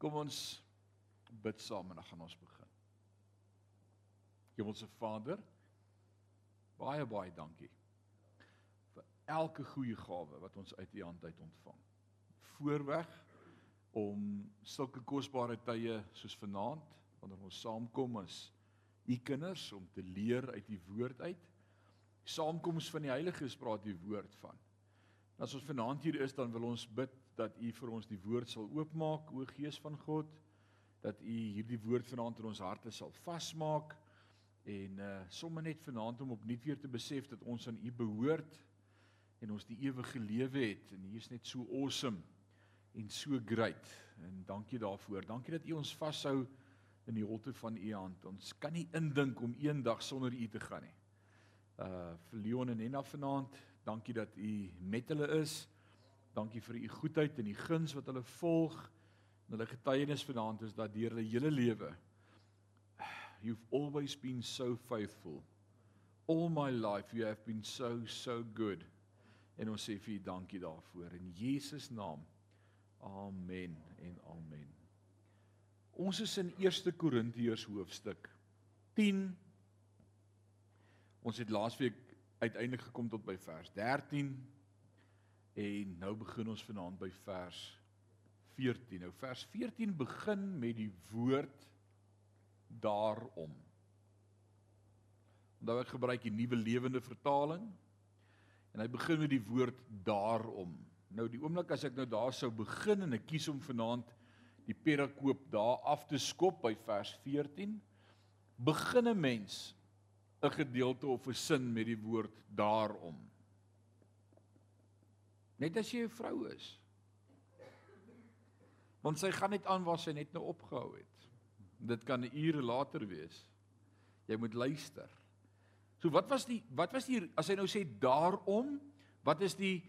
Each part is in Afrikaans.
Kom ons bid saam en dan gaan ons begin. Hemelse Vader, baie baie dankie vir elke goeie gawe wat ons uit U hand uit ontvang. Voorweg om sulke kosbare tye soos vanaand wanneer ons saamkom as U kinders om te leer uit U woord uit. Saamkoms van die Heiliges praat U woord van. As ons vanaand hier is, dan wil ons bid dat U vir ons die woord sal oopmaak, o Gees van God, dat U hierdie woord vanaand in ons harte sal vasmaak en uh sommer net vanaand om opnuut weer te besef dat ons aan U behoort en ons die ewige lewe het en U is net so awesome en so great en dankie daarvoor. Dankie dat U ons vashou in die holte van U hand. Ons kan nie indink om eendag sonder U te gaan nie. Uh vir Leon en Nena vanaand, dankie dat U met hulle is. Dankie vir u goedheid en die guns wat hulle volg. En hulle getuienis vanaand is dat deur hulle hele lewe you've always been so faithful. All my life you have been so so good. En ons sê vir u dankie daarvoor in Jesus naam. Amen en amen. Ons is in 1 Korintiërs hoofstuk 10. Ons het laasweek uiteindelik gekom tot by vers 13 En nou begin ons vanaand by vers 14. Nou vers 14 begin met die woord daarom. Onthou ek gebruik die nuwe lewende vertaling en hy begin met die woord daarom. Nou die oomblik as ek nou daar sou begin en ek kies om vanaand die perakoop daar af te skop by vers 14, begin 'n mens 'n gedeelte of 'n sin met die woord daarom. Net as jy 'n vrou is. Want sy gaan net aan waar sy net nou opgehou het. Dit kan ure later wees. Jy moet luister. So wat was die wat was die as hy nou sê daarom, wat is die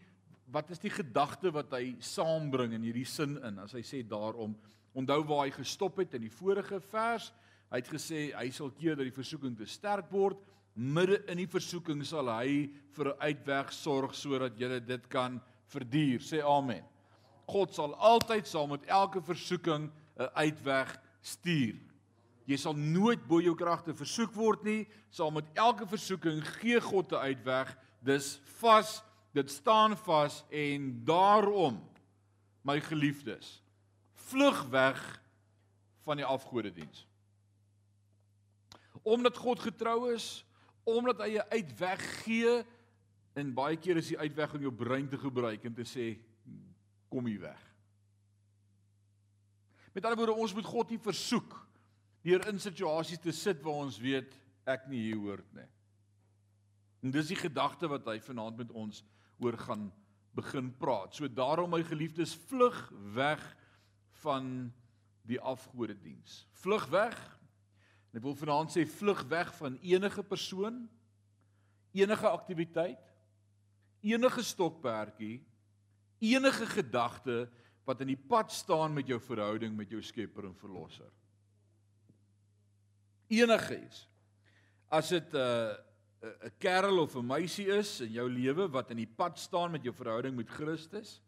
wat is die gedagte wat hy saambring in hierdie sin in as hy sê daarom? Onthou waar hy gestop het in die vorige vers. Hy het gesê hy sal keer dat die versoeking te sterk word. Midde in die versoeking sal hy vir 'n uitweg sorg sodat jy dit kan verduur. Sê amen. God sal altyd saam met elke versoeking 'n uitweg stuur. Jy sal nooit bo jou kragte versoek word nie. Saam met elke versoeking gee God 'n uitweg. Dis vas, dit staan vas en daarom my geliefdes, vlug weg van die afgodediens. Omdat God getrou is, omdat hy 'n uitweg gee, En baie keer is die uitweg om jou brein te gebruik en te sê kom hier weg. Met ander woorde, ons moet God nie versoek deur in situasies te sit waar ons weet ek nie hier hoort nie. En dis die gedagte wat hy vanaand met ons oor gaan begin praat. So daarom my geliefdes, vlug weg van die afgodediens. Vlug weg. En ek wil vanaand sê vlug weg van enige persoon, enige aktiwiteit enige stokperdjie, enige gedagte wat in die pad staan met jou verhouding met jou Skepper en Verlosser. Enigiets. As dit 'n uh, 'n kerel of 'n meisie is in jou lewe wat in die pad staan met jou verhouding met Christus,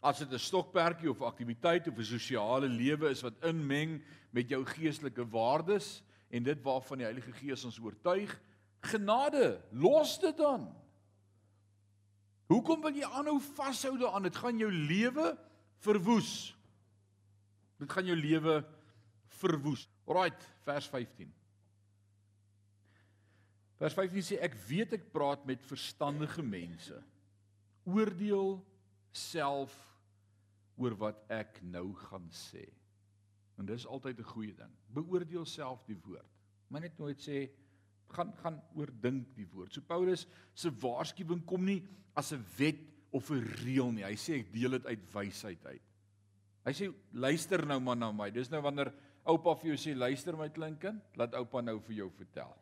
as dit 'n stokperdjie of aktiwiteit of 'n sosiale lewe is wat inmeng met jou geestelike waardes en dit waarvan die Heilige Gees ons oortuig, genade, los dit dan. Hoekom wil jy aanhou vashou daaraan? Dit gaan jou lewe verwoes. Dit gaan jou lewe verwoes. Alraight, vers 15. Vers 15 sê ek weet ek praat met verstandige mense. Oordeel self oor wat ek nou gaan sê. En dis altyd 'n goeie ding. Beoordeel self die woord. Maar net nooit sê gaan gaan oordink die woord. So Paulus se waarskuwing kom nie as 'n wet of 'n reël nie. Hy sê ek deel dit uit wysheid uit. Hy sê luister nou maar na my. Dis nou wanneer oupa vir jou sê luister my kleinkind, laat oupa nou vir jou vertel.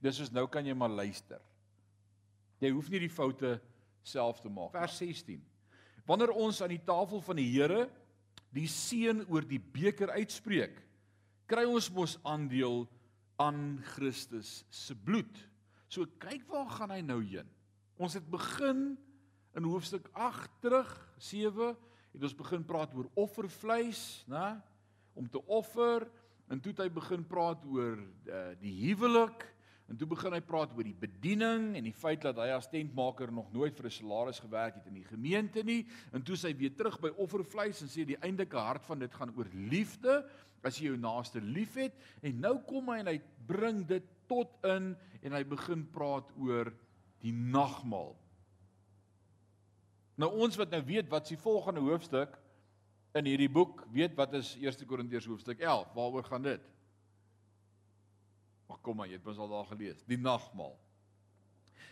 Dis soos nou kan jy maar luister. Jy hoef nie die foute self te maak. Vers 16. Wanneer ons aan die tafel van die Here die seën oor die beker uitspreek, kry ons mos aandeel aan Christus se bloed. So kyk waar gaan hy nou heen? Ons het begin in hoofstuk 8 terug 7 het ons begin praat oor offervleis, né? om te offer en toe het hy begin praat oor uh, die huwelik en toe begin hy praat oor die bediening en die feit dat hy as tentmaker nog nooit vir 'n salaris gewerk het in die gemeente nie en toe sê hy weer terug by offervleis en sê die eindelike hart van dit gaan oor liefde as jy jou naaste liefhet en nou kom hy en hy bring dit tot in en hy begin praat oor die nagmaal Nou ons wat nou weet wat s'ie volgende hoofstuk in hierdie boek, weet wat is 1 Korintiërs hoofstuk 11, waaroor gaan dit? Maar kom maar, jy het mos al daar gelees, die nagmaal.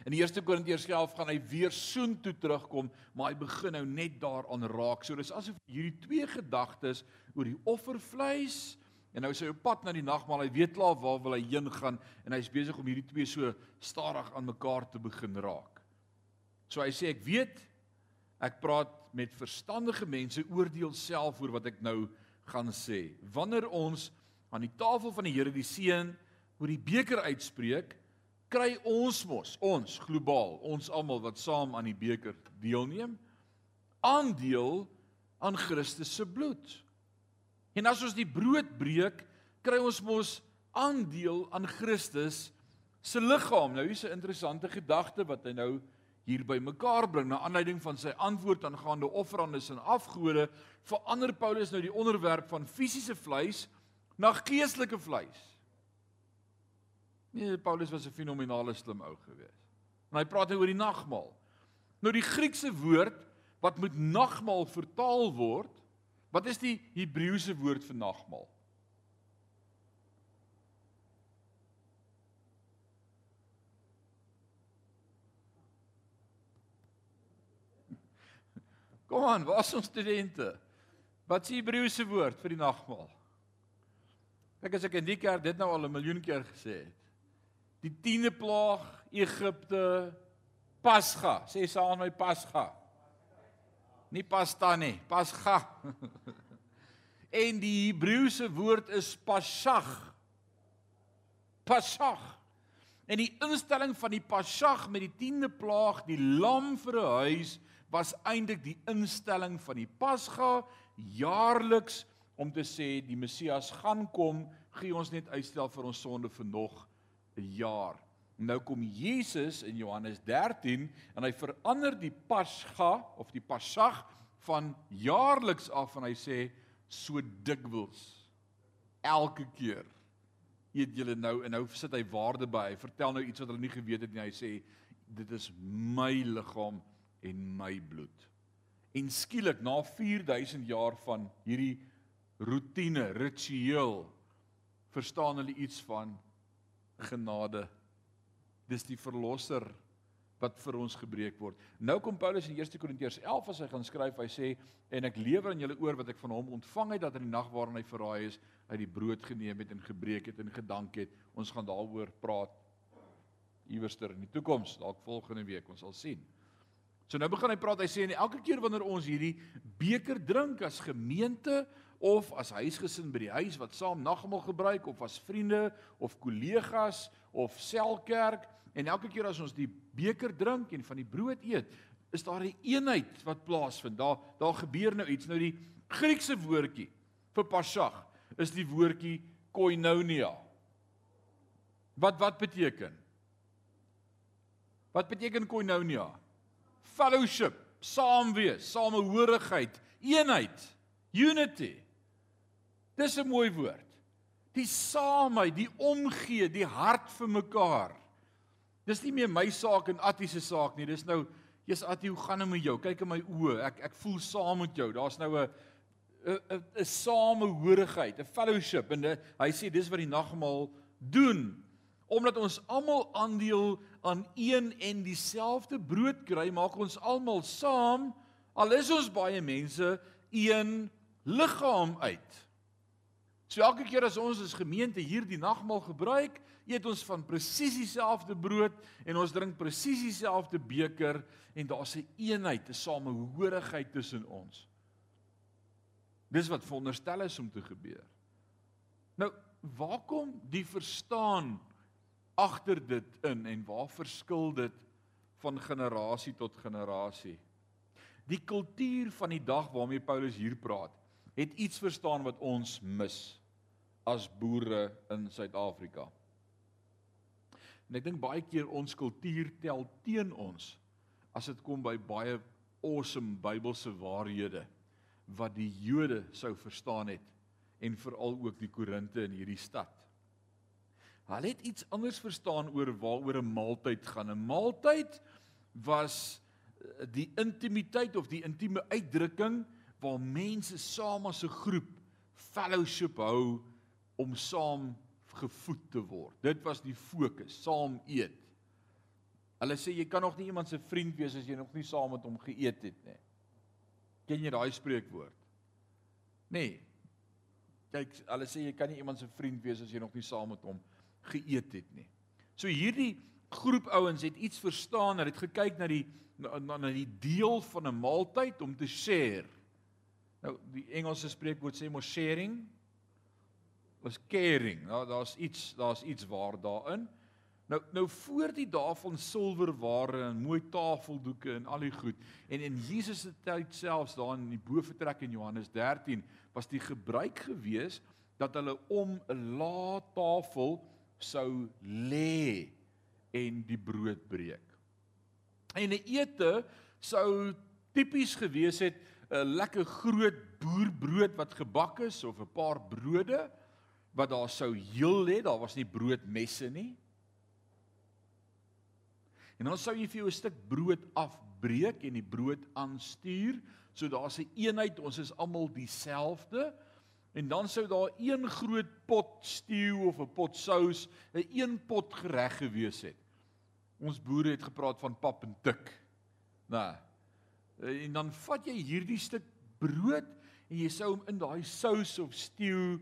In die 1 Korintiërs 11 gaan hy weer soen toe terugkom, maar hy begin nou net daaraan raak. So dis asof hierdie twee gedagtes oor die offervleis en nou sy op pad na die nagmaal, hy weet klaar waar wil hy heen gaan en hy's besig om hierdie twee so stadig aan mekaar te begin raak. So hy sê ek weet Ek praat met verstandige mense, oordeel self oor wat ek nou gaan sê. Wanneer ons aan die tafel van die Here die seën oor die beker uitspreek, kry ons mos, ons globaal, ons almal wat saam aan die beker deelneem, aandeel aan Christus se bloed. En as ons die brood breek, kry ons mos aandeel aan Christus se liggaam. Nou hier's 'n interessante gedagte wat hy nou hier by mekaar bring na aanleiding van sy antwoord aangaande offerandes en afgode verander Paulus nou die onderwerp van fisiese vleis na geestelike vleis. Nee, Paulus was 'n fenominale slim ou gewees. En hy praat nou oor die nagmaal. Nou die Griekse woord wat met nagmaal vertaal word, wat is die Hebreëse woord vir nagmaal? Kom aan, waar is ons studente? Wat is die Hebreëse woord vir die nagmaal? Kyk as ek in die kerk dit nou al 'n miljoen keer gesê het. Die 10de plaag, Egipte, Pasga, sê saam met my Pasga. Nie pasta nie, Pasga. en die Hebreëse woord is Pasag. Pasag. En die instelling van die Pasag met die 10de plaag, die lam vir 'n huis was eintlik die instelling van die Pasga jaarliks om te sê die Messias gaan kom, gee ons net uitstel vir ons sonde vir nog 'n jaar. Nou kom Jesus in Johannes 13 en hy verander die Pasga of die Pasag van jaarliks af en hy sê so dikwels elke keer eet julle nou en nou sit hy waarde by. Hy vertel nou iets wat hulle nie geweet het nie. Hy sê dit is my liggaam en my bloed. En skielik na 4000 jaar van hierdie rotine, ritueel, verstaan hulle iets van genade. Dis die verlosser wat vir ons gebreek word. Nou kom Paulus in 1 Korintiërs 11 as hy gaan skryf, hy sê en ek lewer aan julle oor wat ek van hom ontvang het dat in die nag waarin hy verraai is, hy die brood geneem het en gebreek het en gedank het. Ons gaan daaroor praat iewerster in die toekoms, dalk volgende week, ons sal sien. So nou begin hy praat, hy sê en elke keer wanneer ons hierdie beker drink as gemeente of as huisgesin by die huis wat saam nagmaal gebruik of as vriende of kollegas of selkerk en elke keer as ons die beker drink en van die brood eet, is daar 'n eenheid wat plaasvind. Daar daar gebeur nou iets. Nou die Griekse woordjie vir Pasag is die woordjie koinonia. Wat wat beteken? Wat beteken koinonia? fellowship, saam wees, samehorigheid, eenheid, unity. Dis 'n mooi woord. Die saamheid, die omgee, die hart vir mekaar. Dis nie meer my saak en Attie se saak nie. Dis nou, jy's Attie, hoe gaan dit met jou? Kyk in my oë. Ek ek voel saam met jou. Daar's nou 'n 'n 'n samehorigheid, 'n fellowship en die, hy sê dis wat die nagmaal doen omdat ons almal aandeel aan een en dieselfde brood kry, maak ons almal saam, al is ons baie mense, een liggaam uit. So elke keer as ons as gemeente hierdie nagmaal gebruik, eet ons van presies dieselfde brood en ons drink presies dieselfde beker en daar's 'n een eenheid, 'n samehorigheid tussen ons. Dis wat veronderstel is om te gebeur. Nou, waar kom die verstaan agter dit in en waar verskil dit van generasie tot generasie? Die kultuur van die dag waarmee Paulus hier praat, het iets verstaan wat ons mis as boere in Suid-Afrika. En ek dink baie keer ons kultuur tel teen ons as dit kom by baie awesome Bybelse waarhede wat die Jode sou verstaan het en veral ook die Korinte in hierdie stad. Hulle het iets anders verstaan oor waaroor 'n maaltyd gaan. 'n Maaltyd was eh, die intimiteit of die intieme uitdrukking waar mense saam as 'n groep fellowship hou om saam gevoed te word. Dit was die fokus, saam eet. Hulle sê jy kan nog nie iemand se vriend wees as jy nog nie saam met hom geëet het nie. Ken jy daai spreekwoord? Nee. Kyk, hulle sê jy kan nie iemand se vriend wees as jy nog nie saam met hom geëet het nie. So hierdie groep ouens het iets verstaan, hulle het gekyk na die na, na die deel van 'n maaltyd om te share. Nou die Engelse spreekwoord sê mos sharing was caring. Nou daar's iets daar's iets waar daarin. Nou nou voor die dae van silwerware en mooi tafeldoeke en al die goed en in Jesus se tyd selfs daar in die boefretrek in Johannes 13 was die gebruik gewees dat hulle om 'n lae tafel sou lê en die brood breek. En 'n ete sou tipies gewees het 'n lekker groot boerbrood wat gebak is of 'n paar brode wat daar sou heel lê, daar was nie broodmesse nie. En dan sou jy vir jou 'n stuk brood afbreek en die brood aanstuur, so daar's 'n eenheid, ons is almal dieselfde. En dan sou daar een groot pot stew of 'n pot sous, 'n een, een pot gereg gewees het. Ons boere het gepraat van pap en tik. Nou, Eh, en dan vat jy hierdie stuk brood en jy sou hom in daai sous of stew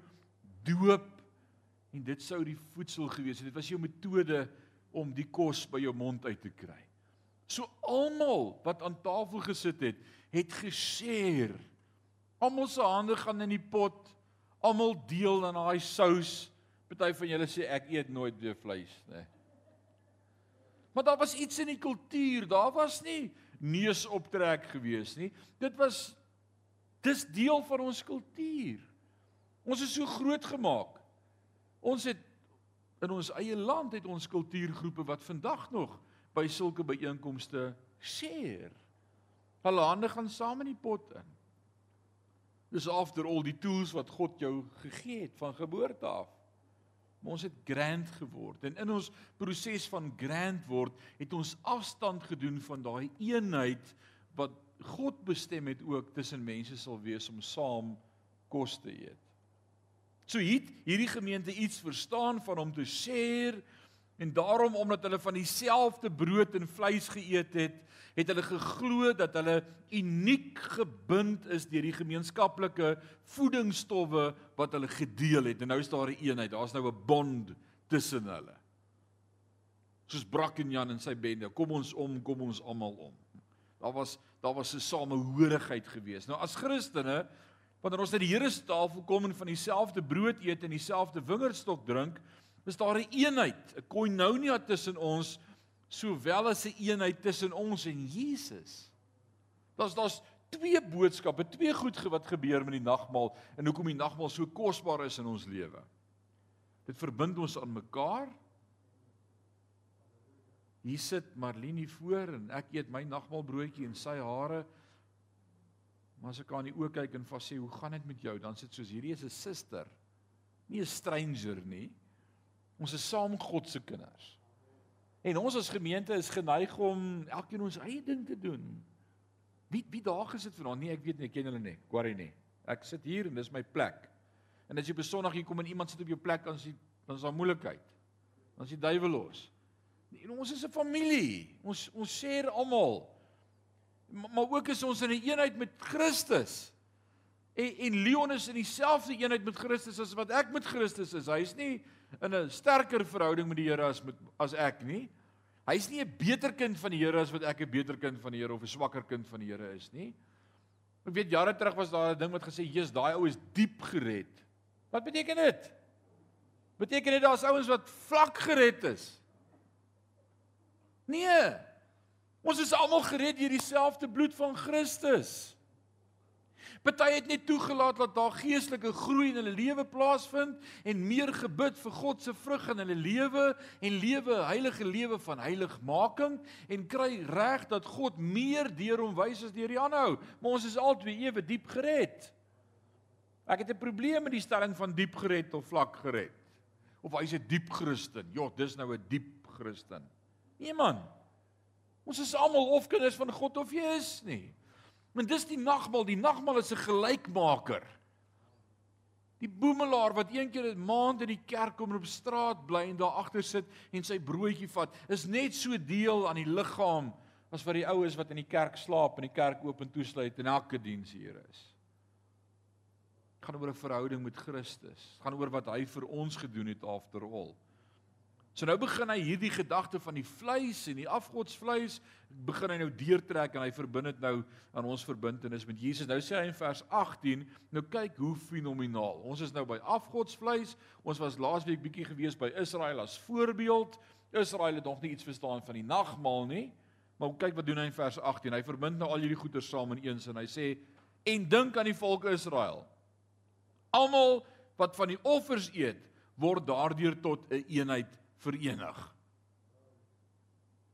doop en dit sou die voedsel gewees het. Dit was jou metode om die kos by jou mond uit te kry. So almal wat aan tafel gesit het, het geshare. Almal se hande gaan in die pot. Almal deel aan daai sous. Party van julle sê ek eet nooit weer vleis, nê. Nee. Maar daar was iets in die kultuur. Daar was nie neus optrek gewees nie. Dit was dis deel van ons kultuur. Ons is so groot gemaak. Ons het in ons eie land het ons kultuurgroepe wat vandag nog by sulke byeenkomste share. Hulle hande gaan saam in die pot in. Dis after al die tools wat God jou gegee het van geboorte af. Maar ons het grand geword en in ons proses van grand word het ons afstand gedoen van daai eenheid wat God bestem het ook tussen mense sal wees om saam kos te eet. So het hierdie gemeente iets verstaan van om te share En daarom omdat hulle van dieselfde brood en vleis geëet het, het hulle geglo dat hulle uniek gebind is deur die gemeenskaplike voedingsstowwe wat hulle gedeel het. En nou is daar 'n eenheid, daar's nou 'n bond tussen hulle. Soos Brak en Jan en sy bende, kom ons om, kom ons almal om. Daar was daar was 'n samehorigheid geweest. Nou as Christene, wanneer ons na die Here se tafel kom en van dieselfde brood eet en dieselfde wingerdstok drink, is daar 'n eenheid, 'n koinonia tussen ons sowel as 'n eenheid tussen ons en Jesus. Daar's daar's twee boodskappe, twee goed wat gebeur met die nagmaal en hoekom die nagmaal so kosbaar is in ons lewe. Dit verbind ons aan mekaar. Hier sit Marlene voor en ek eet my nagmaalbroodjie en sy hare Maar as ek aan die oë kyk en vas sê, "Hoe gaan dit met jou?" dan sit soos hierdie is 'n suster, nie 'n stranger nie. Ons is saam God se kinders. En ons as gemeente is geneig om elkeen ons eie ding te doen. Wie wie daar gesit vanaand? Nee, ek weet nie, ek ken hulle nie. Quarry nie. Ek sit hier en dis my plek. En as jy op 'n Sondag hier kom en iemand sit op jou plek, dan is dit dan is daar moeilikheid. Dan is die duiwel los. Nee, ons is 'n familie. Ons ons share almal. Maar, ook is ons in 'n een eenheid met Christus. En en Leon is in dieselfde eenheid met Christus as wat ek met Christus is. Hy is nie in 'n sterker verhouding met die Here as met as ek nie. Hy's nie 'n beter kind van die Here as wat ek 'n beter kind van die Here of 'n swakker kind van die Here is nie. Ek weet jare terug was daar 'n ding wat gesê, "Jesus, daai ou is diep gered." Wat beteken dit? Beteken dit daar's ouens wat vlak gered is? Nee. Ons is almal gered deur dieselfde bloed van Christus. Party het net toegelaat dat daar geestelike groei in hulle lewe plaasvind en meer gebid vir God se vrug in hulle lewe en lewe heilige lewe van heiligmaking en kry reg dat God meer deur hom wys as deur die ander. Maar ons is albei ewe diep gered. Ek het 'n probleem met die stelling van diep gered of vlak gered. Of hy's 'n diep Christen. Ja, dis nou 'n diep Christen. Man. Ons is almal of kinders van God of jy is nie. Maar dis die nagmaal, die nagmaal is 'n gelykmaker. Die boemelaar wat een keer 'n maand in die kerk kom en op straat bly en daar agter sit en sy broodjie vat, is net so deel aan die liggaam as wat die oues wat in die kerk slaap en die kerk oop en toesluit en elke diens hier is. Dit gaan oor 'n verhouding met Christus. Dit gaan oor wat hy vir ons gedoen het after all. So nou begin hy hierdie gedagte van die vleis en die afgodsvleis begin hy nou deurtrek en hy verbind dit nou aan ons verbintenis met Jesus. Nou sê hy in vers 18, nou kyk hoe fenomenaal. Ons is nou by afgodsvleis. Ons was laasweek bietjie gewees by Israel as voorbeeld. Israel het nog nie iets verstaan van die nagmaal nie. Maar kyk wat doen hy in vers 18. Hy verbind nou al hierdie goeie saam in een sin. Hy sê en dink aan die volk Israel. Almal wat van die offers eet, word daardeur tot 'n een eenheid verenig.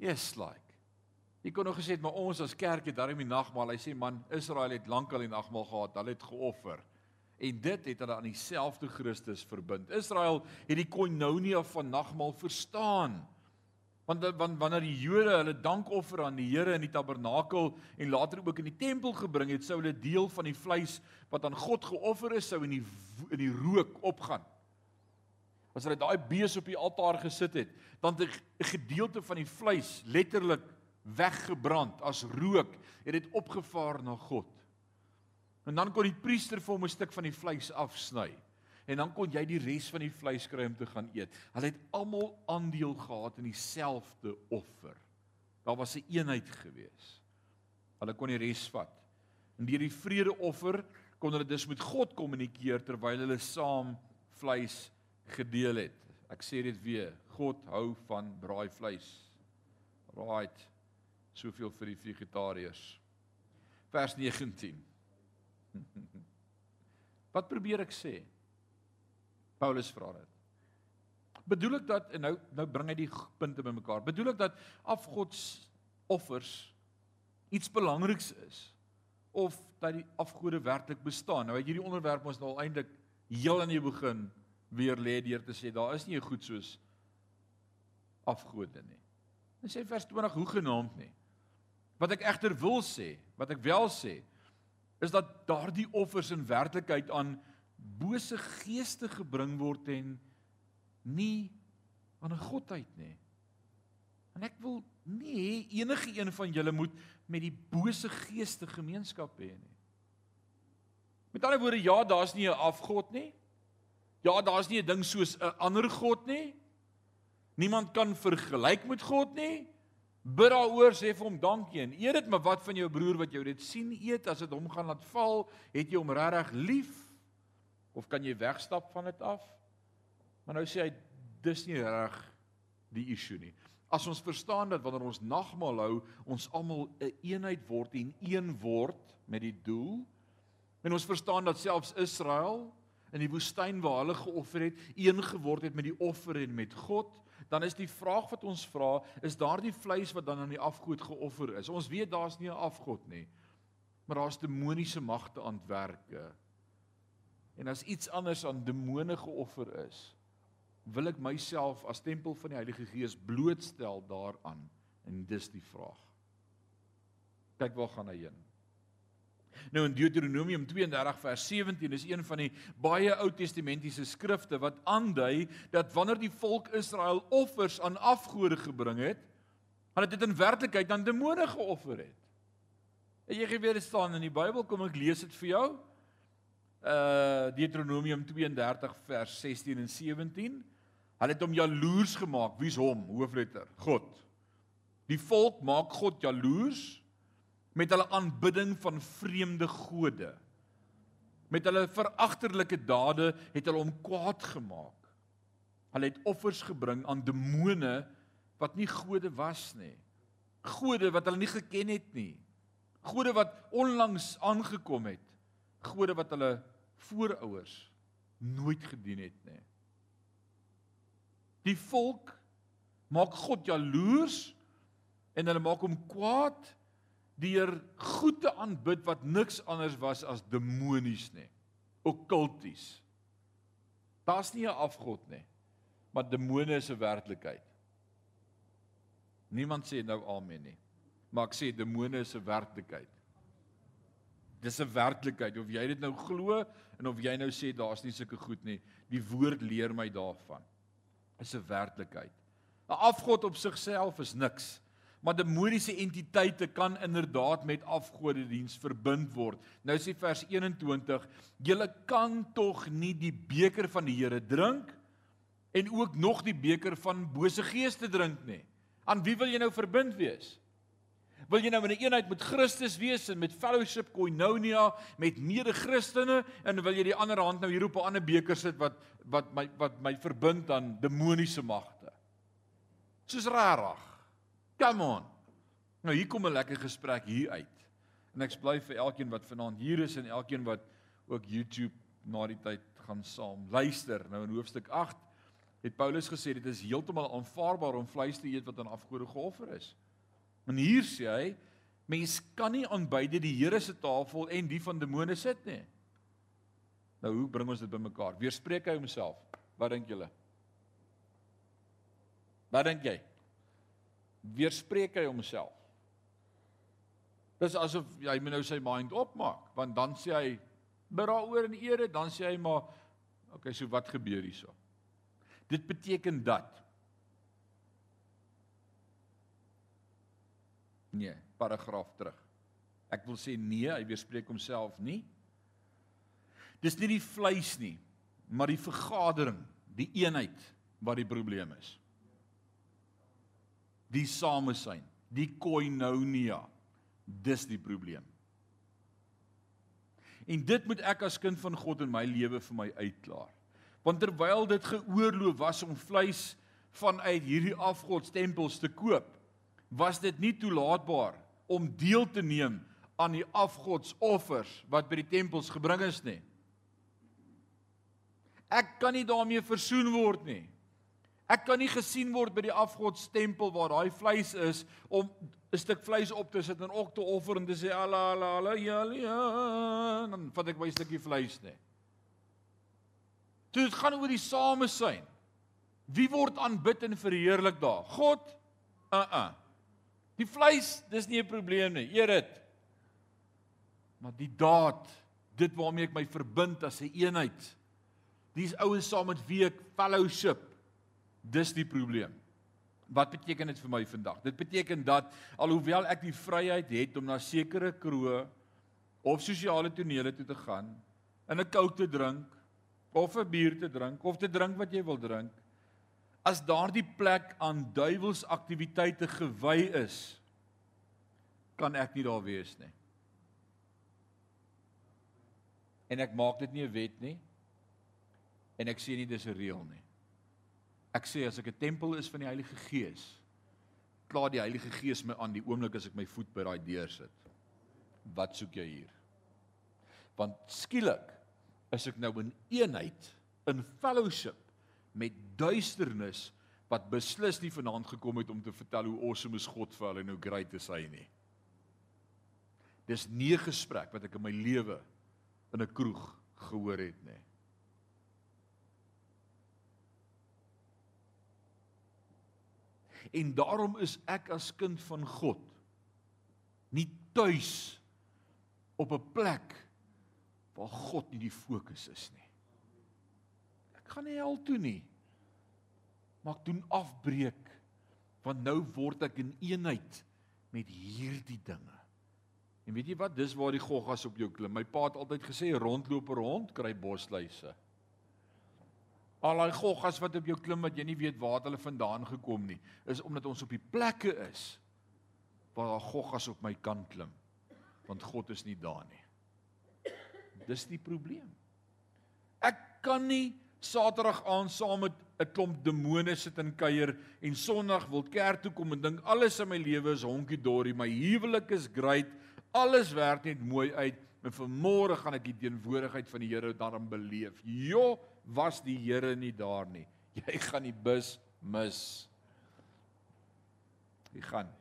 Yes like. Jy kon nog gesê het maar ons as kerk het daarmee nagmaal. Hy sê man, Israel het lankal die nagmaal gehad. Hulle het geoffer. En dit het hulle aan dieselfde Christus verbind. Israel het die koinonia van nagmaal verstaan. Want want wanneer die Jode hulle dankoffer aan die Here in die tabernakel en later ook in die tempel gebring het, sou hulle deel van die vleis wat aan God geoffer is, sou in die in die rook opgaan as hulle daai bees op die altaar gesit het, dan 'n gedeelte van die vleis letterlik weggebrand as rook, het dit opgevaar na God. En dan kon die priester vir hom 'n stuk van die vleis afsny. En dan kon jy die res van die vleis kry om te gaan eet. Hulle het almal aandeel gehad in dieselfde offer. Daar was 'n een eenheid gewees. Hulle kon die res vat. En deur die vredeoffer kon hulle dus met God kommunikeer terwyl hulle saam vleis gedeel het. Ek sê dit weer, God hou van braai vleis. Right. Soveel vir die vegetariërs. Vers 19. Wat probeer ek sê? Paulus vra dit. Bedoel ek dat en nou nou bring hy die punte bymekaar. Bedoel ek dat afgods offers iets belangriks is of dat die afgode werklik bestaan? Nou het hierdie onderwerp ons nou al eintlik heel aan die begin weer lê deur te sê daar is nie 'n goed soos afgode nie. En sê vers 20 hoe genaamd nie. Wat ek egter wil sê, wat ek wel sê, is dat daardie offers in werklikheid aan bose geeste gebring word en nie aan 'n godheid nie. En ek wil nie enige een van julle moet met die bose geeste gemeenskap hê nie. Met ander woorde, ja, daar's nie 'n afgod nie. Ja, daar's nie 'n ding soos 'n ander God nie. Niemand kan vergelyk met God nie. Bid daaroor sê vir hom dankie en eer dit, maar wat van jou broer wat jou dit sien eet as dit hom gaan laat val, het jy hom regtig lief of kan jy wegstap van dit af? Maar nou sê hy dis nie reg die issue nie. As ons verstaan dat wanneer ons nagmaal hou, ons almal 'n een eenheid word en een word met die doel. En ons verstaan dat selfs Israel in die woestyn waar hulle geoffer het, een geword het met die offer en met God, dan is die vraag wat ons vra, is daardie vleis wat dan aan die afgod geoffer is. Ons weet daar's nie 'n afgod nie. Maar daar's demoniese magte aan werke. En as iets anders aan demone geoffer is, wil ek myself as tempel van die Heilige Gees blootstel daaraan en dis die vraag. Kyk waar gaan hy heen? Nou in Deuteronomium 32 vers 17 is een van die baie Ou Testamentiese skrifte wat aandui dat wanneer die volk Israel offers aan afgode gebring het, hulle dit in werklikheid aan demone geoffer het. En jy geweet staan in die Bybel, kom ek lees dit vir jou. Uh Deuteronomium 32 vers 16 en 17. Hulle het hom jaloers gemaak. Wie's hom? Hoofletter: God. Die volk maak God jaloers met hulle aanbidding van vreemde gode. Met hulle veragterlike dade het hulle hom kwaad gemaak. Hulle het offers gebring aan demone wat nie gode was nie. Gode wat hulle nie geken het nie. Gode wat onlangs aangekom het. gode wat hulle voorouers nooit gedien het nie. Die volk maak God jaloers en hulle maak hom kwaad deur goed te aanbid wat niks anders was as demonies nie. Okkulties. Daar's nie 'n afgod nie, maar demone is 'n werklikheid. Niemand sê nou amen nie. Maar ek sê demone is 'n werklikheid. Dis 'n werklikheid of jy dit nou glo en of jy nou sê daar's nie sulke goed nie. Die woord leer my daarvan. Is 'n werklikheid. 'n Afgod op sigself is niks. Maar demoniese entiteite kan inderdaad met afgodediens verbind word. Nou sê vers 21: "Julle kan tog nie die beker van die Here drink en ook nog die beker van bose geeste drink nie. Aan wie wil jy nou verbind wees? Wil jy nou in 'n eenheid met Christus wees en met fellowship koinonia met mede-Christene en wil jy die ander hand nou hier op 'n ander beker sit wat wat my wat my verbind aan demoniese magte? Soos rarig. Come on. Nou hier kom 'n lekker gesprek hier uit. En ek bly vir elkeen wat vanaand hier is en elkeen wat ook YouTube na die tyd gaan saam luister. Nou in hoofstuk 8 het Paulus gesê dit is heeltemal aanvaarbaar om vleis te eet wat aan afgode geoffer is. En hier sê hy mens kan nie aan beide die Here se tafel en die van demone sit nie. Nou hoe bring ons dit bymekaar? Weerspreek hy homself? Wat dink julle? Wat dink jy? Weerspreek hy homself. Dis asof hy moet nou sy mind opmaak, want dan sê hy beraaoor en ere, dan sê hy maar okay, so wat gebeur hierso? Dit beteken dat Nee, paragraaf terug. Ek wil sê nee, hy weerspreek homself nie. Dis nie die vleis nie, maar die vergadering, die eenheid wat die probleem is die samesyn, die koinonia. Dis die probleem. En dit moet ek as kind van God in my lewe vir my uitklaar. Want terwyl dit geoorloof was om vleis vanuit hierdie afgodstempels te koop, was dit nie toelaatbaar om deel te neem aan die afgodsoffers wat by die tempels gebring is nie. Ek kan nie daarmee versoen word nie. Ek kan nie gesien word by die afgodstempel waar daai vleis is om 'n stuk vleis op te sit en ook te offer en te sê ala ala ala ja ja dan vat ek my stukkie vleis nie. Dit gaan oor die samesyn. Wie word aanbid en verheerlik daar? God? Uh uh. Die vleis, dis nie 'n probleem nie. Eer dit. Maar die daad, dit waarmee ek my verbind as 'n een eenheid. Dis ouens saam met wie ek fellowship Dis die probleem. Wat beteken dit vir my vandag? Dit beteken dat alhoewel ek die vryheid het om na sekere kroë of sosiale tonele toe te gaan, in 'n koue te drink of 'n bier te drink of te drink wat jy wil drink, as daardie plek aan duiwelsaktiwiteite gewy is, kan ek nie daar wees nie. En ek maak dit nie 'n wet nie. En ek sê nie dis 'n reël nie. Ek sê as ek 'n tempel is van die Heilige Gees, klaar die Heilige Gees my aan die oomblik as ek my voet by daai deur sit. Wat soek jy hier? Want skielik is ek nou in eenheid, in fellowship met duisternis wat beslis nie vanaand gekom het om te vertel hoe awesome is God vir hulle en hoe great is hy nie. Dis nie 'n gesprek wat ek in my lewe in 'n kroeg gehoor het nie. En daarom is ek as kind van God nie tuis op 'n plek waar God nie die fokus is nie. Ek gaan nie hel toe nie. Maar ek doen afbreek want nou word ek in eenheid met hierdie dinge. En weet jy wat? Dis waar die goggas op jou klim. My pa het altyd gesê rondloop rond kry bosluise. Al daai goggas wat op jou klim wat jy nie weet waar hulle vandaan gekom nie, is omdat ons op die plekke is waar daar goggas op my kan klim. Want God is nie daar nie. Dis die probleem. Ek kan nie Saterdag aan saam met 'n klomp demone sit en kuier en Sondag wil kerk toe kom en dink alles in my lewe is honkie dorie, my huwelik is great, alles werk net mooi uit En vanmôre gaan ek die teenwoordigheid van die Here daarin beleef. Jo, was die Here nie daar nie. Jy gaan die bus mis. Jy gaan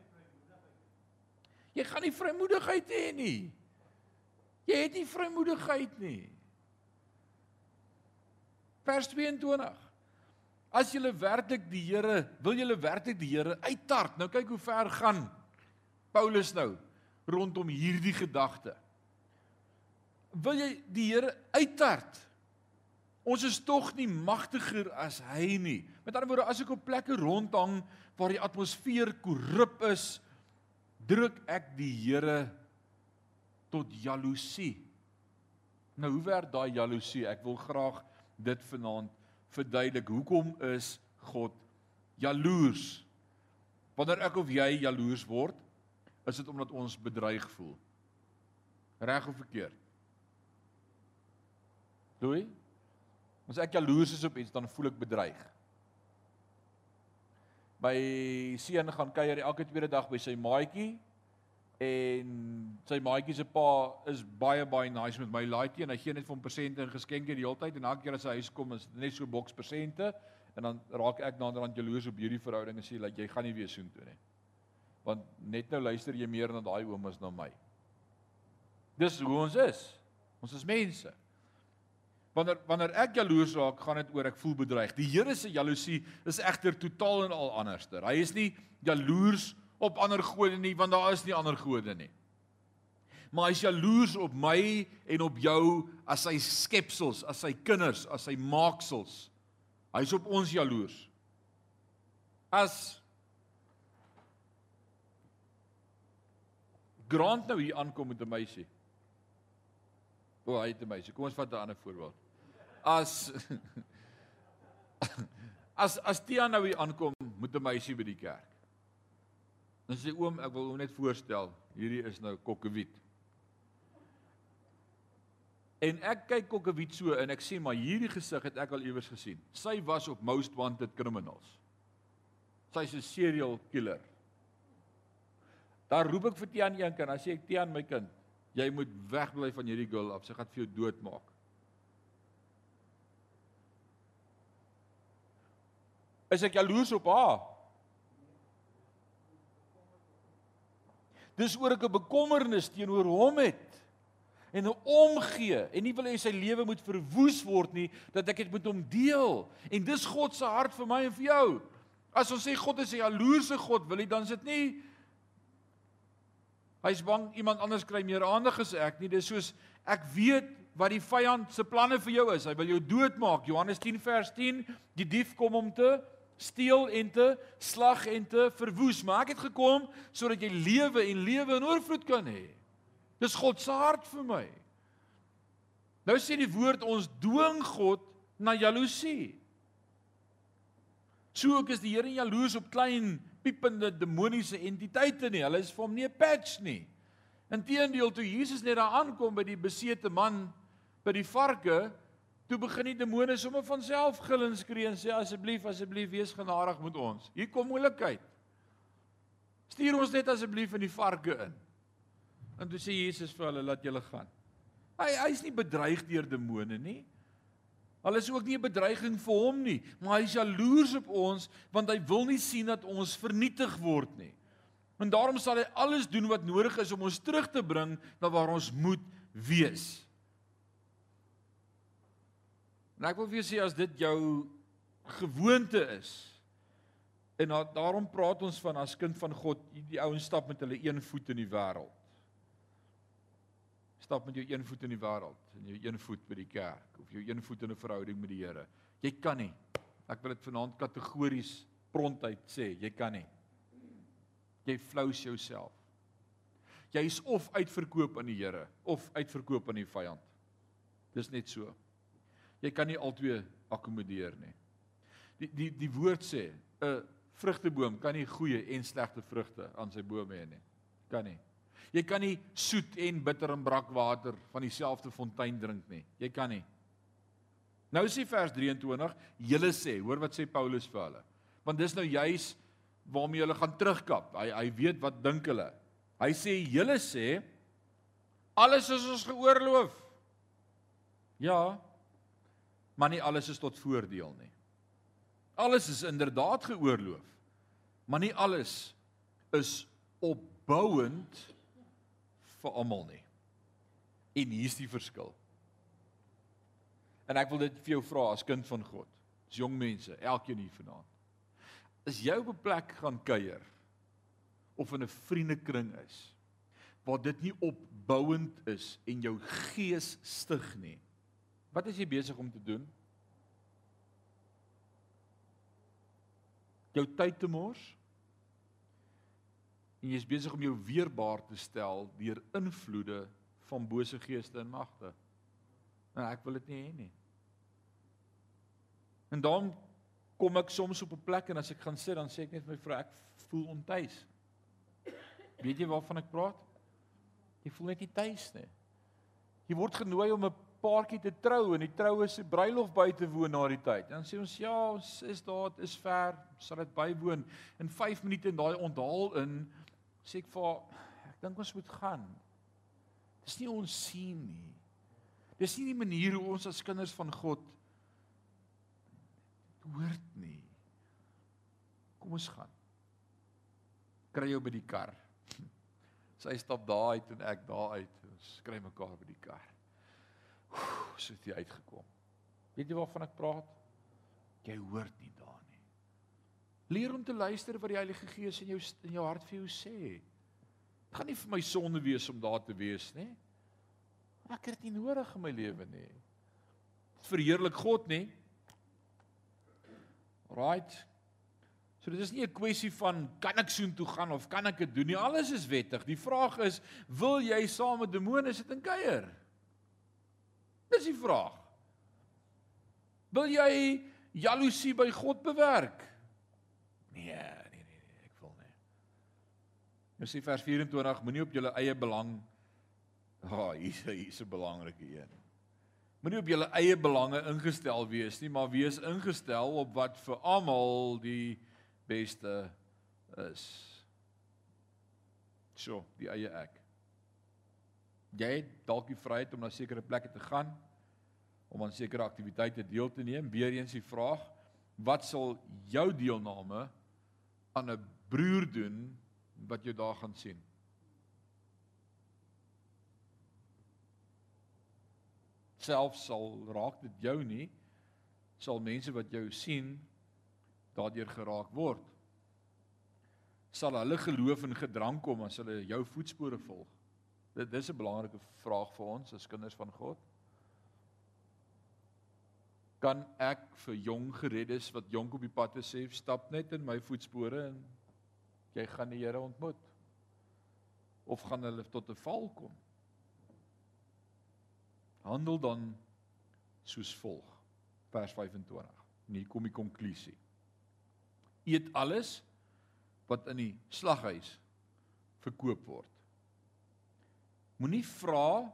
Jy gaan nie vrymoedigheid hê nie. Jy het nie vrymoedigheid nie. Vers 22. As jy werklik die Here, wil jy werklik die Here uittart. Nou kyk hoe ver gaan Paulus nou rondom hierdie gedagte. Wil jy die Here uittart? Ons is tog nie magtiger as hy nie. Met ander woorde, as ek op plekke rondhang waar die atmosfeer korrup is, druk ek die Here tot jaloesie. Nou hoe werk daai jaloesie? Ek wil graag dit vanaand verduidelik. Hoekom is God jaloers? Wanneer ek of jy jaloers word, is dit omdat ons bedreig voel. Reg of verkeerd? Doei. As ek jaloers is op iets, dan voel ek bedreig. My seun gaan kuier elke tweede dag by sy maatjie en sy maatjie se pa is baie baie nice met my laaitjie en hy gee net vir hom persente en geskenke die hele tyd en elke keer as hy huis kom is net so boks persente en dan raak ek naderhand jaloers op hierdie verhouding en sê dat jy gaan nie weer soen toe nie. Want net nou luister jy meer na daai oom as na my. Dis hoe ons is. Ons is mense. Wanneer wanneer ek jaloers raak, gaan dit oor ek voel bedreig. Die Here se jaloesie is egter totaal en al anderster. Hy is nie jaloers op ander gode nie, want daar is nie ander gode nie. Maar hy is jaloers op my en op jou as sy skepsels, as sy kinders, as sy maaksels. Hy's op ons jaloers. As Grant nou hier aankom met 'n meisie. O, hy het 'n meisie. Kom ons vat 'n ander voorbeeld as as as Tia nou hier aankom met 'n meisie by die kerk. Dan sê oom, ek wil hom net voorstel, hierdie is nou Kokkewiet. En ek kyk Kokkewiet so en ek sê maar hierdie gesig het ek al iewers gesien. Sy was op Most Wanted Criminals. Sy's 'n serial killer. Daar roep ek vir Tiaan een keer, dan sê ek Tiaan my kind, jy moet wegbly van hierdie girl af. Sy gaan vir jou doodmaak. Is ek jaloers op haar? Dis oor ek 'n bekommernis teenoor hom het en 'n omgee en nie wil hê sy lewe moet verwoes word nie dat ek dit met hom deel en dis God se hart vir my en vir jou. As ons sê God is 'n jaloerse God, wil hy dan sit nie Hy's bang iemand anders kry meer aandag as ek nie. Dis soos ek weet wat die vyand se planne vir jou is. Hy wil jou doodmaak. Johannes 10 vers 10, die dief kom om te steel en te slag en te verwoes, maar ek het gekom sodat jy lewe en lewe in oorvloed kan hê. Dis God se hart vir my. Nou sê die woord ons dwing God na jaloesie. So ook is die Here jaloers op klein piepende demoniese entiteite nie. Hulle is vir hom nie 'n patch nie. Inteendeel toe Jesus net daar aankom by die besete man by die varke, Toe begin die demone sommer van self gil en skree en sê asseblief asseblief wees genadig met ons. Hier kom moeilikheid. Stuur ons net asseblief in die varke in. En toe sê Jesus vir hulle laat julle gaan. Hy hy's nie bedreig deur demone nie. Hulle is ook nie 'n bedreiging vir hom nie, maar hy's jaloers op ons want hy wil nie sien dat ons vernietig word nie. En daarom sal hy alles doen wat nodig is om ons terug te bring na waar ons moet wees. En ek wil vir jou sê as dit jou gewoonte is en da daarom praat ons van as kind van God, die ouens stap met hulle een voet in die wêreld. Stap met jou een voet in die wêreld en jou een voet by die kerk of jou een voet in 'n verhouding met die Here. Jy kan nie. Ek wil dit vanaand kategories prontuit sê, jy kan nie. Jy flous jouself. Jy's of uitverkoop aan die Here of uitverkoop aan die vyand. Dis net so. Jy kan nie albei akkommodeer nie. Die die die woord sê 'n vrugteboom kan nie goeie en slegte vrugte aan sy bome hê nie. Kan nie. Jy kan nie soet en bitter en brakwater van dieselfde fontein drink nie. Jy kan nie. Nou sê vers 23, julle sê, hoor wat sê Paulus vir hulle. Want dis nou juis waarmee hulle gaan terugkap. Hy hy weet wat dink hulle. Hy sê julle sê Alles is ons geoorloof. Ja. Maar nie alles is tot voordeel nie. Alles is inderdaad geoorloof. Maar nie alles is opbouend vir almal nie. En hier's die verskil. En ek wil dit vir jou vra as kind van God. As jong mense, elkeen hier vanaand. Is jy op 'n plek gaan kuier of in 'n vriendekring is waar dit nie opbouend is en jou gees stig nie. Wat is jy besig om te doen? Jou tyd te mors? En jy is besig om jou weerbaar te stel deur invloede van bose geeste en magte. Nou ek wil dit nie hê nie. En dan kom ek soms op 'n plek en as ek gaan sit dan sê ek net my vrou ek voel ontuis. Weet jy waarvan ek praat? Jy voel net nie tuis nie. Jy word genooi om 'n paartjie te trou en die troue se bruilof by te woon na die tyd. Dan sê ons ja, ons is daar, dit is ver, sal dit bywoon. In 5 minute in daai onthaal in sê ek vir ek dink ons moet gaan. Dis nie ons sien nie. Dis nie die manier hoe ons as kinders van God hoort nie. Kom ons gaan. Kry jou by die kar. Sy stap daar uit en ek daar uit. Ons kry mekaar by die kar. So het jy uitgekom. Weet jy waarvan ek praat? Jy hoort nie daar nie. Leer om te luister wat die Heilige Gees in jou in jou hart vir jou sê. Dit gaan nie vir my sonde wees om daar te wees nie. Ek het dit nie nodig in my lewe nie. Dit verheerlik God nie. Right. So dit is nie 'n kwessie van kan ek soontoe gaan of kan ek dit doen nie. Alles is wettig. Die vraag is, wil jy saam met demone sit en kuier? Dis die vraag. Wil jy jaloesie by God bewerk? Nee, nee, nee, nee ek wil nie. Nou sê vers 24, moenie op jou eie belang Ha, oh, hier's hier's 'n belangrike een. Moenie op jou eie belange ingestel wees nie, maar wees ingestel op wat vir almal die beste is. So, die eie ek. Jy het dalk die vryheid om na sekere plekke te gaan om aan sekere aktiwiteite deel te neem. Weereens die vraag, wat sal jou deelname aan 'n broer doen wat jy daar gaan sien? Selfs sal raak dit jou nie, sal mense wat jou sien daardeur geraak word. Sal hulle geloof in gedrang kom as hulle jou voetspore volg? Dit dis 'n belangrike vraag vir ons as kinders van God. Kan ek vir jong gereddes wat jonk op die pad is sê stap net in my voetspore en jy gaan die Here ontmoet? Of gaan hulle tot 'n val kom? Handel dan soos volg. Vers 25. En hier kom die konklusie eet alles wat in die slaghuis verkoop word. Moenie vra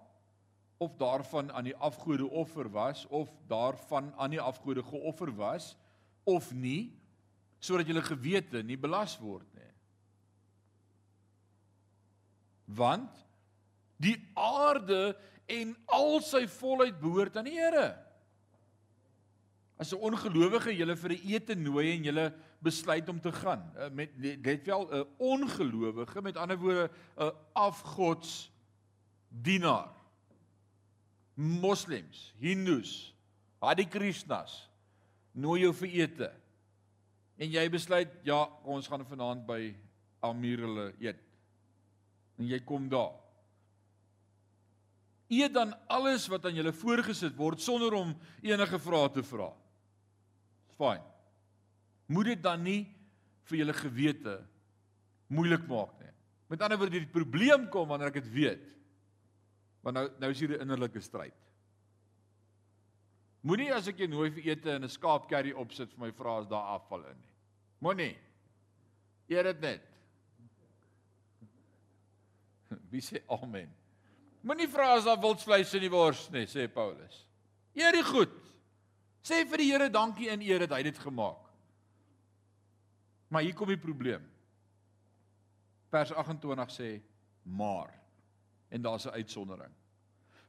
of daarvan aan die afgode offer was of daarvan aan die afgode geoffer was of nie sodat julle gewete nie belas word nie. Want die aarde en al sy volheid behoort aan die Here. As 'n ongelowige julle vir 'n ete nooi en julle besluit om te gaan uh, met let wel 'n ongelowige met ander woorde 'n afgods dienaar moslems hindus hadi krishnas nooi jou vir ete. En jy besluit ja ons gaan vanaand by Amir hulle eet. En jy kom daar. Eet dan alles wat aan julle voorgesit word sonder om enige vrae te vra. Fyn moet dit dan nie vir julle gewete moeilik maak nie. Met ander woorde, die probleem kom wanneer ek dit weet. Want nou nou is hier 'n innerlike stryd. Moenie as ek jou nooi vir ete in 'n skaapkerry opsit vir my vra as daar afval in nie. Moenie. Eer dit net. Wie sê amen? Moenie vra as daar wildsvleis in die wors nie, sê Paulus. Eer dit goed. Sê vir die Here dankie in eer dat hy dit gemaak. Maar hier kom die probleem. Vers 28 sê maar En daar's 'n uitsondering.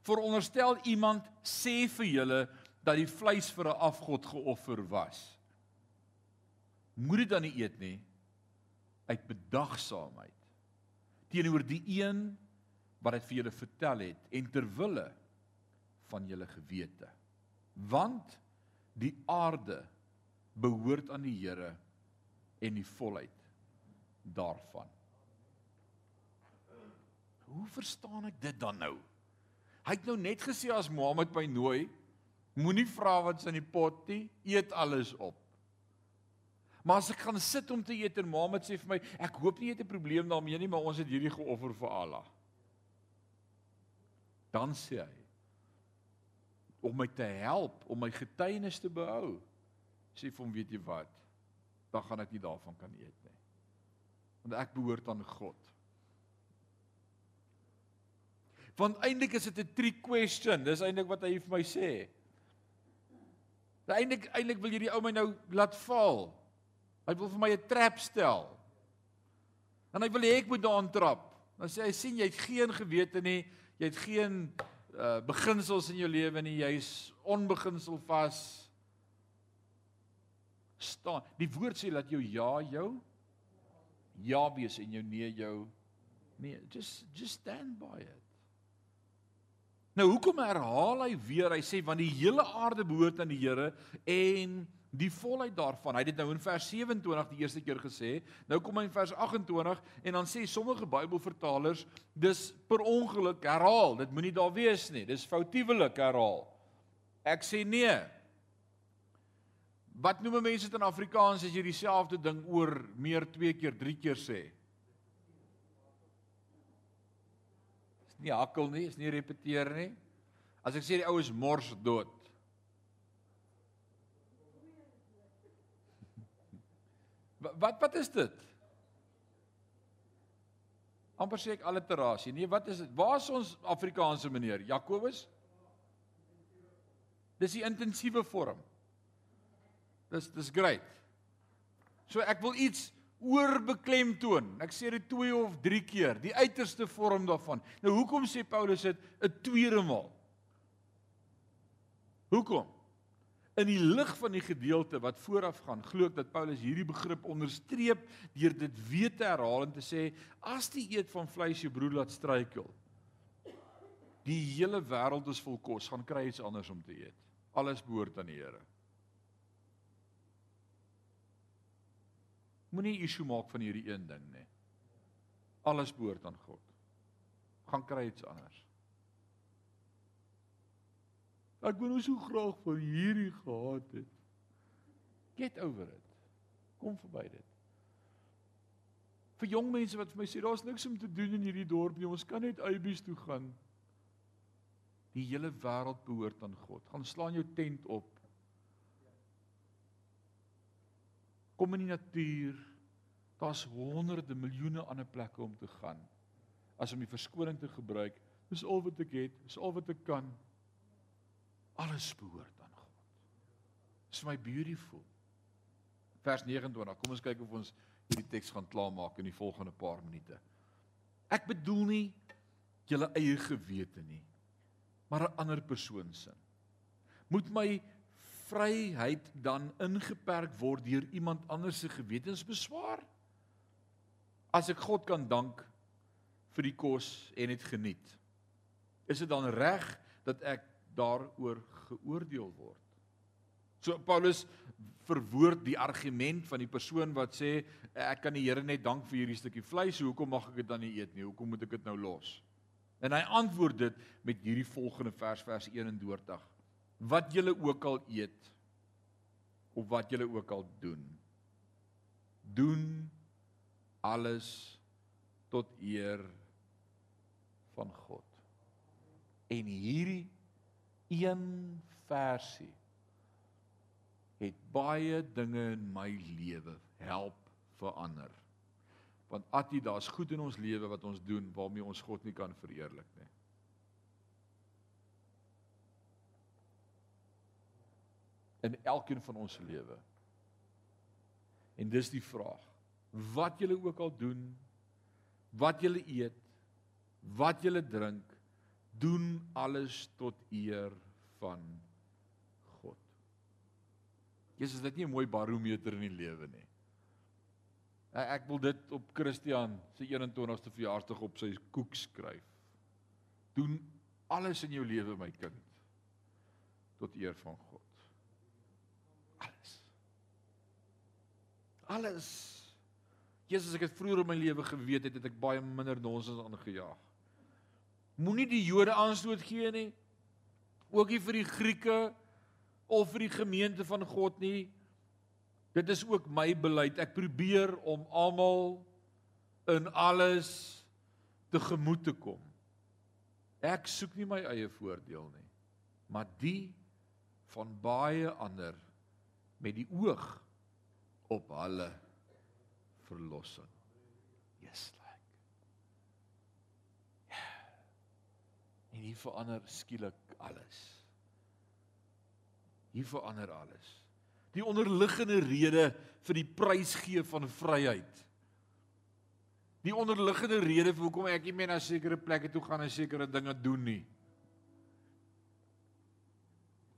Veronderstel iemand sê vir julle dat die vleis vir 'n afgod geoffer was. Moet dit dan nie eet nie uit bedagsaamheid teenoor die een wat dit vir julle vertel het en ter wille van julle gewete. Want die aarde behoort aan die Here en die volheid daarvan. Hoe verstaan ek dit dan nou? Hy het nou net gesê as Mohammed my nooi, moenie vra wat's in die pot nie, eet alles op. Maar as ek gaan sit om te eet en Mohammed sê vir my, ek hoop nie jy het 'n probleem daarmee nie, maar ons het hierdie geoffer vir Allah. Dan sê hy om my te help om my getuienis te behou. Sê vir hom, weet jy wat? Dan gaan ek nie daarvan kan eet nie. Want ek behoort aan God. Want eintlik is dit 'n trick question. Dis eintlik wat hy vir my sê. Eintlik eintlik wil hierdie ou my nou laat val. Hy wil vir my 'n trap stel. En hy wil hê ek moet daarin trap. Dan sê hy sien jy het geen gewete nie. Jy het geen uh beginsels in jou lewe nie. Jy's onbeginsel vas. staan. Die woord sê dat jou ja jou ja wees en jou nee jou nee. Just just stand by it. Nou hoekom herhaal hy weer? Hy sê want die hele aarde behoort aan die Here en die volheid daarvan. Hy het dit nou in vers 27 die eerste keer gesê. Nou kom hy in vers 28 en dan sê sommige Bybelvertalers dis per ongeluk herhaal. Dit moenie daar wees nie. Dis foutiewelik herhaal. Ek sê nee. Wat noem mense dit in Afrikaans as jy dieselfde ding oor meer twee keer, drie keer sê? Nie hakkel nie, is nie repeteer nie. As ek sê die ou is mors dood. Wat wat is dit? amper sê ek alliterasie. Nee, wat is dit? Waar is ons Afrikaanse meneer? Jakobus? Dis die intensiewe vorm. Dis dis great. So ek wil iets oorbeklemtoon. Ek sê dit twee of drie keer, die uiterste vorm daarvan. Nou hoekom sê Paulus dit 'n tweede maal? Hoekom? In die lig van die gedeelte wat vooraf gaan, glo ek dat Paulus hierdie begrip onderstreep deur dit weer te herhaal en te sê as die eet van vleis jou broer laat struikel, die hele wêreld is vol kos, gaan kry iets anders om te eet. Alles behoort aan die Here. Moenie issue maak van hierdie een ding nie. Alles behoort aan God. Gaan kry iets anders. Ek wou so graag vir hierdie gehad het. Get over it. Kom verby dit. Vir jong mense wat vir my sê daar's niks om te doen in hierdie dorp nie. Ons kan net uitbies toe gaan. Die hele wêreld behoort aan God. Gaan slaan jou tent op. Kom in die natuur. Daar's honderde miljoene ander plekke om te gaan. As om die verskoning te gebruik, dis al wat ek het, dis al wat ek kan. Alles behoort aan God. Dis vir my beautiful. Vers 29. Kom ons kyk of ons hierdie teks gaan klaarmaak in die volgende paar minute. Ek bedoel nie julle eie gewete nie, maar 'n ander persoon se. Moet my vryheid dan ingeperk word deur iemand anders se gewetensbeswaar? As ek God kan dank vir die kos en dit geniet, is dit dan reg dat ek daaroor geoordeel word. So Paulus verwoord die argument van die persoon wat sê ek kan die Here net dank vir hierdie stukkie vleis, hoekom mag ek dit dan nie eet nie? Hoekom moet ek dit nou los? En hy antwoord dit met hierdie volgende vers vers 31. Wat julle ook al eet of wat julle ook al doen, doen alles tot eer van God. En hierdie een versie het baie dinge in my lewe help verander. Want Attie, daar's goed in ons lewe wat ons doen waarmee ons God nie kan verheerlik nie. In elkeen van ons se lewe. En dis die vraag. Wat julle ook al doen, wat julle eet, wat julle drink, doen alles tot eer van God. Jesus, dit is nie 'n mooi barometer in die lewe nie. Ek wil dit op Christian se 21ste verjaarsdag op sy koek skryf. Doen alles in jou lewe my kind tot eer van God. Alles. Jesus, ek het vroeër in my lewe geweet het, het ek baie minder nonsens aangejaag. Moenie die Jode aanstoot gee nie. Ook nie vir die Grieke of vir die gemeente van God nie. Dit is ook my beleid. Ek probeer om almal in alles te gemoed te kom. Ek soek nie my eie voordeel nie, maar die van baie ander met die oog op hulle verlossing. Yes like. Ja. En hier verander skielik alles. Hier verander alles die onderliggende rede vir die prysgee van vryheid. Die onderliggende rede vir hoekom ek nie meer na sekere plekke toe gaan en sekere dinge doen nie.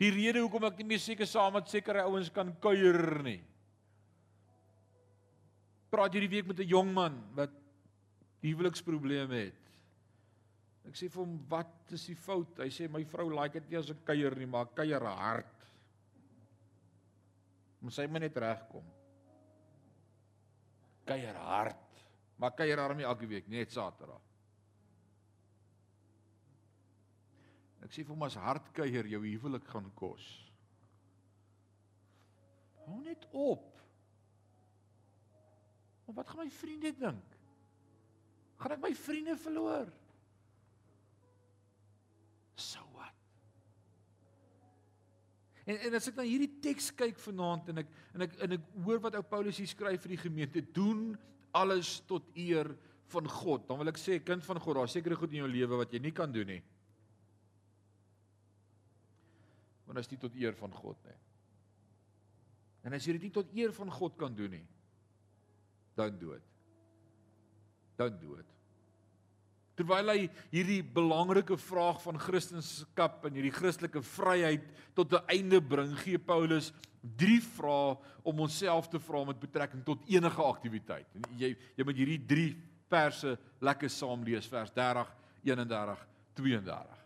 Die rede hoekom ek nie meer seker saam met sekere ouens kan kuier nie. Praat hierdie week met 'n jong man wat huweliksprobleme het. Ek sê vir hom, "Wat is die fout?" Hy sê, "My vrou like dit nie as ek kuier nie, maar kuier hard." Moet sy my net regkom. Kuier hard. Maar kuier hom nie elke week, net Saterdag. Ek sê vir hom as hard kuier jou huwelik gaan kos. Hou net op. Maar wat gaan my vriende dink? Gaan ek my vriende verloor? So En en as ek na hierdie teks kyk vanaand en ek en ek en ek hoor wat ou Paulus hier skryf vir die gemeente, doen alles tot eer van God. Dan wil ek sê kind van God, daar seker goed in jou lewe wat jy nie kan doen nie. Want dit is nie tot eer van God nie. En as jy dit nie tot eer van God kan doen nie, dan dood. Dan dood. Terwyl hy hierdie belangrike vraag van Christendom en hierdie Christelike vryheid tot 'n einde bring, gee Paulus drie vrae om onsself te vra met betrekking tot enige aktiwiteit. Jy jy moet hierdie drie verse lekker saam lees, vers 30, 31, 32.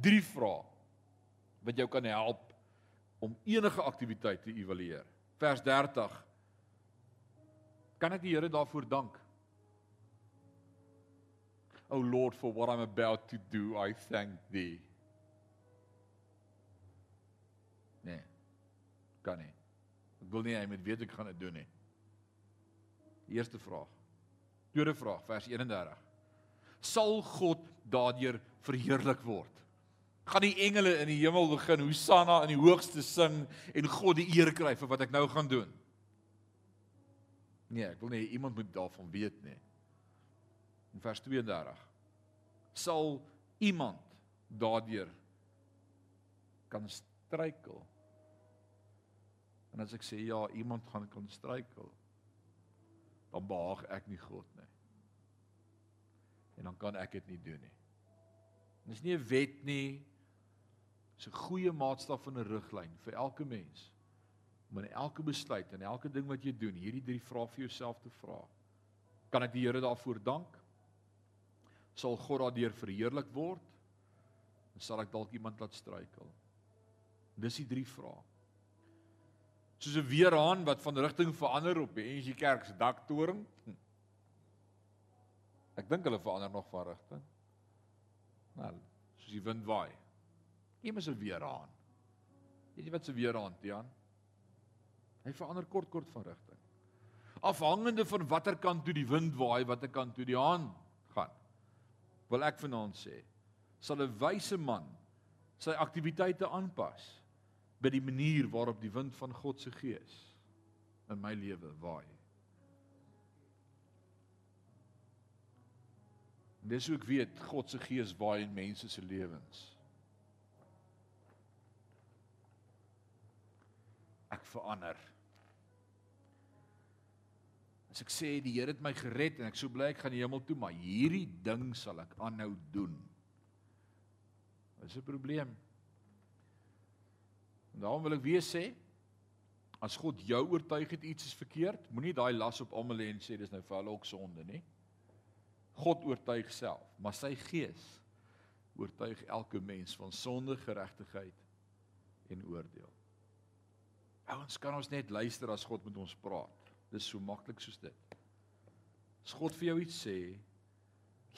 Drie vrae wat jou kan help om enige aktiwiteit te evalueer. Vers 30 Kan ek die Here daarvoor dank? O Lord, for what I'm about to do, I thank thee. Nee. Kan nie. Ek wil nie hy moet weet ek gaan dit doen nie. Eerste vraag. Tweede vraag, vers 31. Sal God daardeur verheerlik word? Gaan die engele in die hemel begin Hosanna in die hoogste sing en God die eer kry vir wat ek nou gaan doen? Nee, ek wil nie iemand moet daarvan weet nie. In vers 32 sal iemand daardeur kan struikel. En as ek sê ja, iemand gaan kan struikel, dan behaag ek nie God nie. En dan kan ek dit nie doen nie. Dit is nie 'n wet nie. Dit is 'n goeie maatstaf en 'n riglyn vir elke mens. Om in elke besluit en elke ding wat jy doen, hierdie drie vrae vir jouself te vra. Kan ek die Here daarvoor dank? sal God daardeur verheerlik word? Dan sal ek dalk iemand laat struikel. Dis die drie vrae. Soos 'n weerhaan wat van rigting verander op die NG Kerk se daktoring. Hm. Ek dink hulle verander nog van rigting. Nou, soos die wind waai. Iemand 'n weerhaan. Weet jy wat 'n weerhaan, Tiaan? Hy verander kort kort van rigting. Afhangende van watter kant toe die wind waai, watter kant toe die haan gaan wil ek vanaand sê, sal 'n wyse man sy aktiwiteite aanpas by die manier waarop die wind van God se gees in my lewe waai. Dis hoe ek weet God se gees waai in mense se lewens. Ek verander. As ek sê die Here het my gered en ek so bly ek gaan die hemel toe, maar hierdie ding sal ek aanhou doen. Dis 'n probleem. En daarom wil ek weer sê as God jou oortuig het iets is verkeerd, moenie daai las op almal lê en sê dis nou vir hulle ook sonde nie. God oortuig self, maar sy gees oortuig elke mens van sonde, geregtigheid en oordeel. Ouens, kan ons net luister as God met ons praat. Dis so maklik soos dit. As God vir jou iets sê,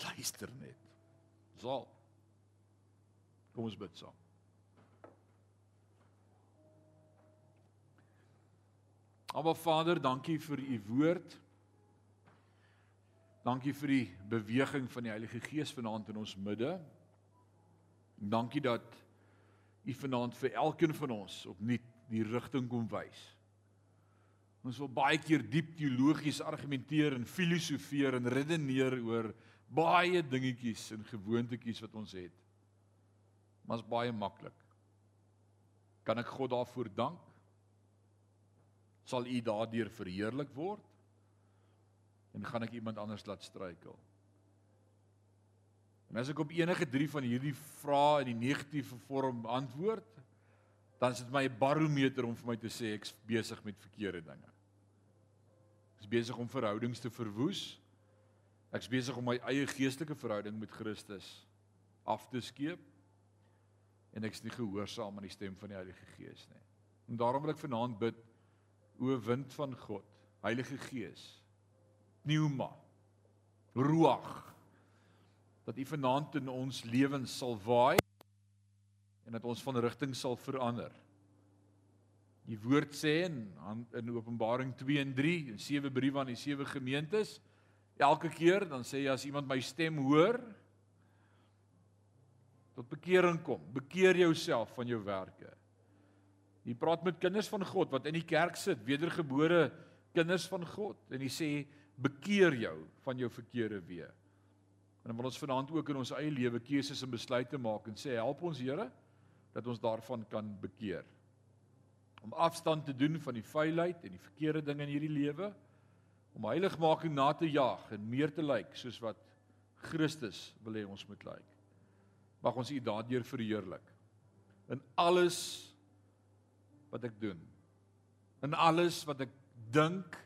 luister net. Sal. Kom ons bid saam. Aba Vader, dankie vir u woord. Dankie vir die beweging van die Heilige Gees vanaand in ons midde. Dankie dat u vanaand vir elkeen van ons opnuut die rigting kom wys. Ons wil baie keer diep teologies argumenteer en filosofeer en redeneer oor baie dingetjies en gewoontetjies wat ons het. Maar is baie maklik. Kan ek God daarvoor dank? Sal U daardeur verheerlik word? En gaan ek iemand anders laat struikel? En as ek op enige drie van hierdie vrae in die negatiewe vorm antwoord, dan is dit my barometer om vir my te sê ek's besig met verkeerde dinge is besig om verhoudings te verwoes. Ek's besig om my eie geestelike verhouding met Christus af te skeep en ek's nie gehoorsaam aan die stem van die Heilige Gees nie. En daarom wil ek vanaand bid o wind van God, Heilige Gees, pneuma, ruach dat U vanaand in ons lewens sal waai en dat ons van rigting sal verander. Die woord sê in in Openbaring 2 en 3 en sewe briewe aan die sewe gemeentes elke keer dan sê hy as iemand my stem hoor tot bekering kom, bekeer jouself van jou werke. Jy praat met kinders van God wat in die kerk sit, wedergebore kinders van God en hy sê bekeer jou van jou verkeerde weë. En dan wil ons vanaand ook in ons eie lewe keuses en besluite maak en sê help ons Here dat ons daarvan kan bekeer om afstand te doen van die vuilheid en die verkeerde dinge in hierdie lewe om heiligmaking na te jaag en meer te lyk soos wat Christus wil hê ons moet lyk. Mag ons U daardeur verheerlik in alles wat ek doen. In alles wat ek dink,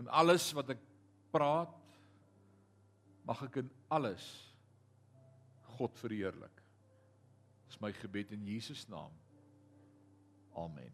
in alles wat ek praat, mag ek in alles God verheerlik. Dis my gebed in Jesus naam. Amen.